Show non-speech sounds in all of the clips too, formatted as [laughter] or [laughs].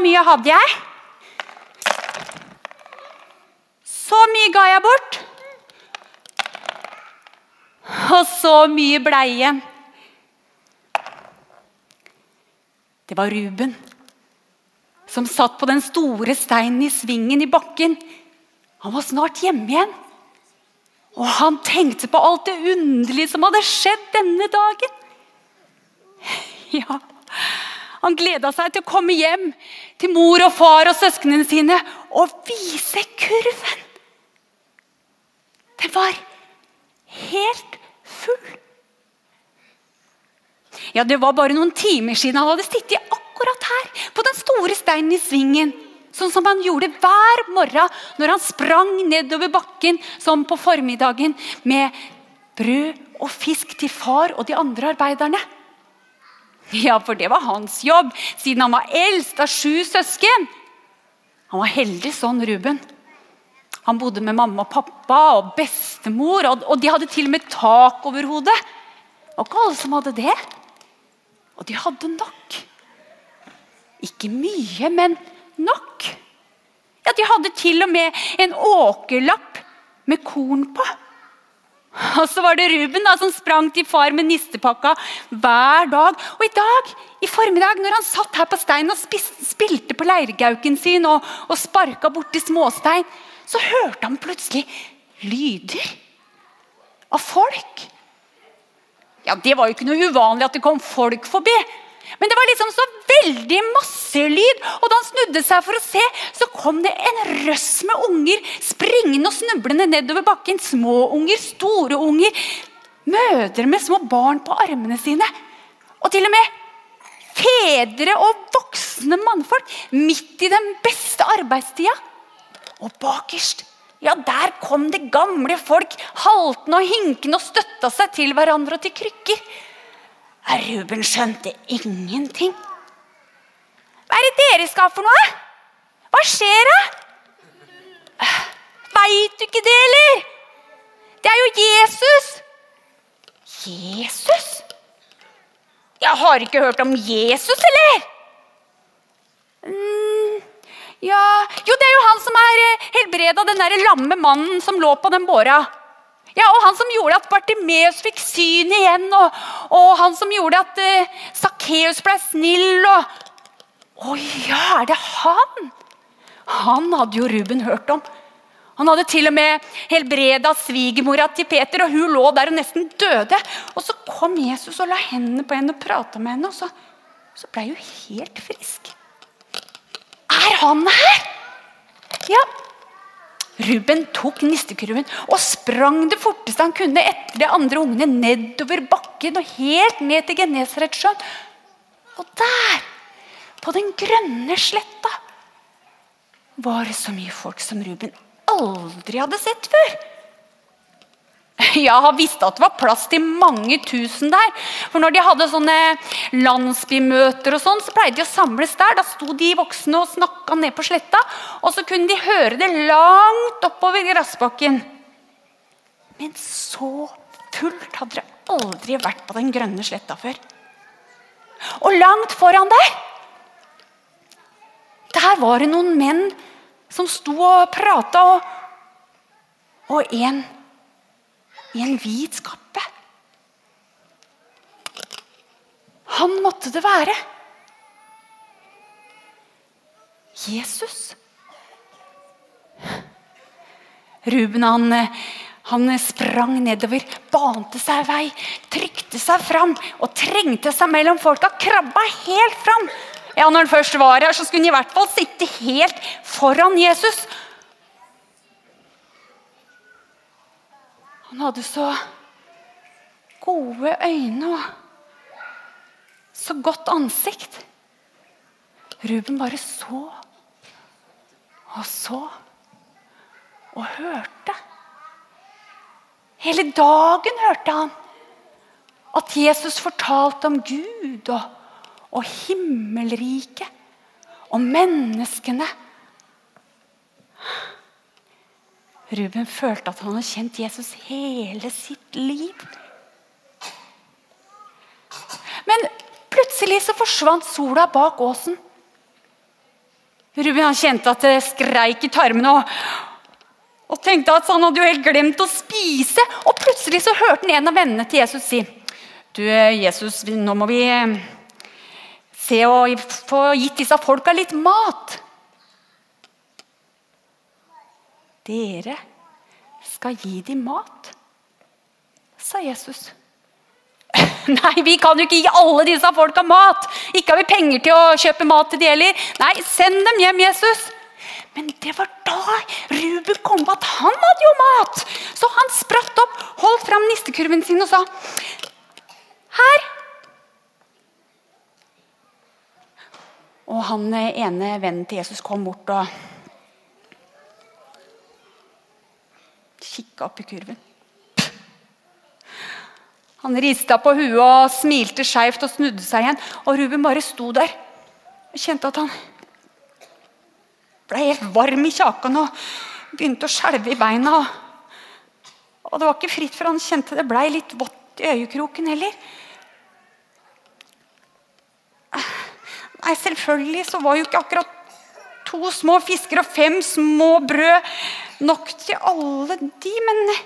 mye hadde jeg. Så mye ga jeg bort. Og så mye blei igjen. Det var Ruben som satt på den store steinen i svingen i bakken. Han var snart hjemme igjen. Og han tenkte på alt det underlige som hadde skjedd denne dagen. Ja, han gleda seg til å komme hjem til mor og far og søsknene sine og vise kurven. Den var helt full. Ja, Det var bare noen timer siden han hadde sittet akkurat her, på den store steinen i svingen. Sånn som han gjorde hver morgen når han sprang nedover bakken som på formiddagen med brød og fisk til far og de andre arbeiderne. [laughs] Ja, for det var hans jobb, siden han var eldst av sju søsken. Han var heldig sånn, Ruben. Han bodde med mamma og pappa og bestemor, og de hadde til og med tak over hodet. Det var ikke alle som hadde det. Og de hadde nok. Ikke mye, men nok. Ja, De hadde til og med en åkerlapp med korn på. [laughs] Og så var det Ruben da, som sprang til far med nistepakka hver dag. Og i dag, i formiddag, når han satt her på steinen og spilte på leirgauken sin og, og sparka borti småstein, så hørte han plutselig lyder av folk. Ja, Det var jo ikke noe uvanlig at det kom folk forbi. Men det var liksom så veldig masse lyd, og da han snudde seg for å se, så kom det en røss med unger springende og snublende nedover bakken. Små unger, store unger. Mødre med små barn på armene sine. Og til og med fedre og voksne mannfolk midt i den beste arbeidstida. Og bakerst, ja, der kom det gamle folk haltende og hinkende og støtta seg til hverandre og til krykker. Ruben skjønte ingenting. Hva er det dere skal for noe? Hva skjer da? Veit du ikke det, eller? Det er jo Jesus. Jesus? Jeg har ikke hørt om Jesus, eller? Mm, ja Jo, det er jo han som er eh, helbreda den der lamme mannen som lå på den båra. Ja, og Han som gjorde at Bartimeus fikk syn igjen, og, og han som gjorde at uh, ble snill. og... Å ja, er det han? Han hadde jo Ruben hørt om. Han hadde til og med helbreda svigermora til Peter, og hun lå der og nesten døde. Og Så kom Jesus og la hendene på henne og prata med henne, og så, så ble hun helt frisk. Er han her? Ja, Ruben tok nistekurven og sprang det forteste han kunne etter de andre ungene nedover bakken og helt ned til Genesaretsjøen. Og der, på den grønne sletta, var det så mye folk som Ruben aldri hadde sett før. [laughs] Jeg har visst at det var plass til mange tusen der. For når de hadde sånne landsbymøter, og sånn, så pleide de å samles der. Da sto de voksne og snakka ned på sletta, og så kunne de høre det langt oppover gressbakken. Men så fullt hadde det aldri vært på den grønne sletta før. Og langt foran der Der var det noen menn som sto og prata, og, og en i en hvit kappe. Han måtte det være. Jesus. Ruben han, han sprang nedover, bante seg vei, trykte seg fram og trengte seg mellom folka. Krabba helt fram. Ja, Når han først var her, så skulle han i hvert fall sitte helt foran Jesus. Han hadde så gode øyne og så godt ansikt. Ruben bare så og så og hørte. Hele dagen hørte han at Jesus fortalte om Gud og, og himmelriket, og menneskene Ruben følte at han hadde kjent Jesus hele sitt liv. Men plutselig så forsvant sola bak åsen. Ruben han kjente at det skreik i tarmene. Og, og tenkte at han hadde jo helt glemt å spise. Og plutselig så hørte han en av vennene til Jesus si Du, Jesus, nå må vi eh, se og få gitt disse folka litt mat. Dere skal gi dem mat, sa Jesus. [laughs] Nei, vi kan jo ikke gi alle disse folka mat. Ikke har vi penger til å kjøpe mat til de heller. Nei, send dem hjem, Jesus. Men det var da Ruben kom på at han hadde jo mat. Så han spratt opp, holdt fram nistekurven sin og sa Her. Og han ene vennen til Jesus kom bort og kikka opp i kurven. Han rista på huet og smilte skeivt og snudde seg igjen. Og Ruben bare sto der. Jeg kjente at han ble helt varm i kjaken og begynte å skjelve i beina. Og det var ikke fritt, for han kjente det ble litt vått i øyekroken heller. Nei, selvfølgelig så var jo ikke akkurat to små fisker og fem små brød nok til alle de, men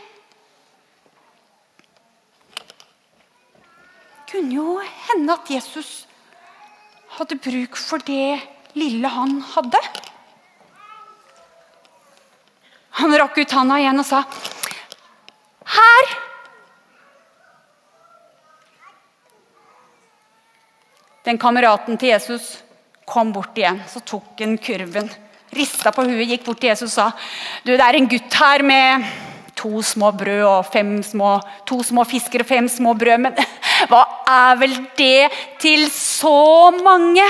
Det kunne jo hende at Jesus hadde bruk for det lille han hadde. Han rakk ut handa igjen og sa, 'Her!' Den kameraten til Jesus kom bort igjen. Så tok han kurven, rista på huet, gikk bort til Jesus og sa, 'Du, det er en gutt her med to små brød og fem små, to små fisker og fem små brød.' Men [laughs] hva er vel det til så mange?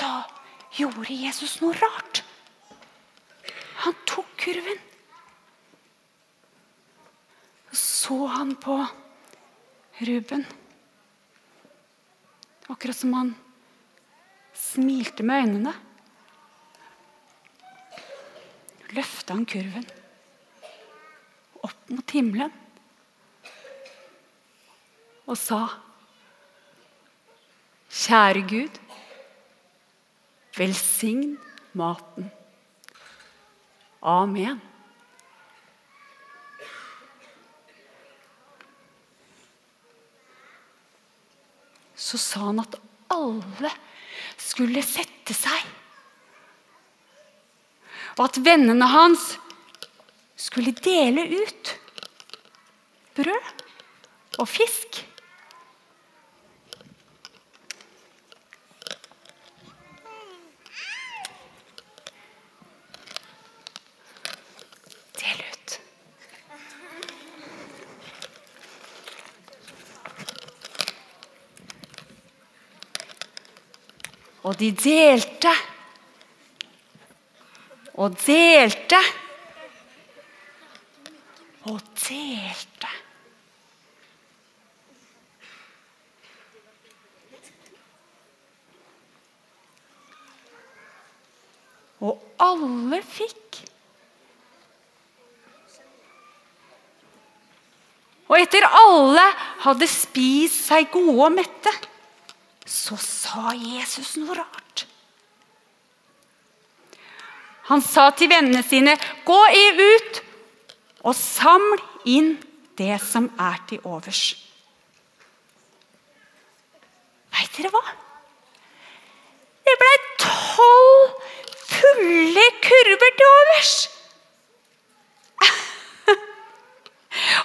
Da gjorde Jesus noe rart. Han tok kurven. Så han på Ruben. Akkurat som han smilte med øynene. Løfta han kurven opp mot himmelen og sa Kjære Gud, velsign maten. Amen. Så sa han at alle skulle sette seg. Og at vennene hans skulle dele ut brød og fisk. Del ut. Og de delte. Og delte. Og delte. Og alle fikk. Og etter alle hadde spist seg gode og mette, så sa Jesus noe rart. Han sa til vennene sine, 'Gå i ut og saml inn det som er til overs.' Veit dere hva? Det blei tolv fulle kurver til overs.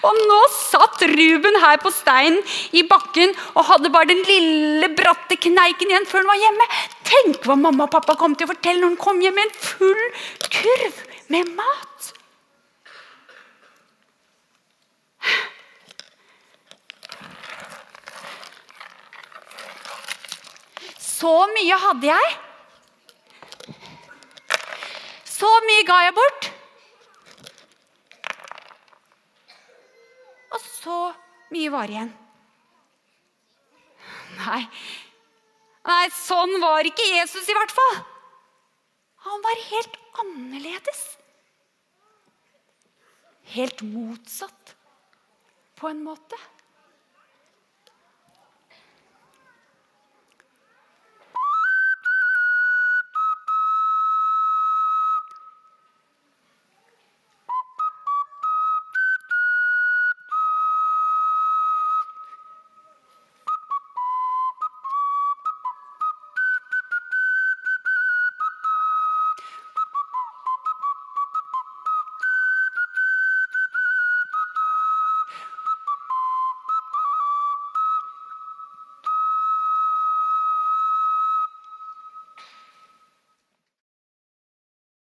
Og nå satt Ruben her på steinen i bakken og hadde bare den lille, bratte kneiken igjen før han var hjemme. Tenk hva mamma og pappa kom til å fortelle når han kom hjem med en full kurv med mat. Så mye hadde jeg. Så mye ga jeg bort. Og så mye var igjen. Nei, nei, sånn var ikke Jesus i hvert fall. Han var helt annerledes. Helt motsatt, på en måte.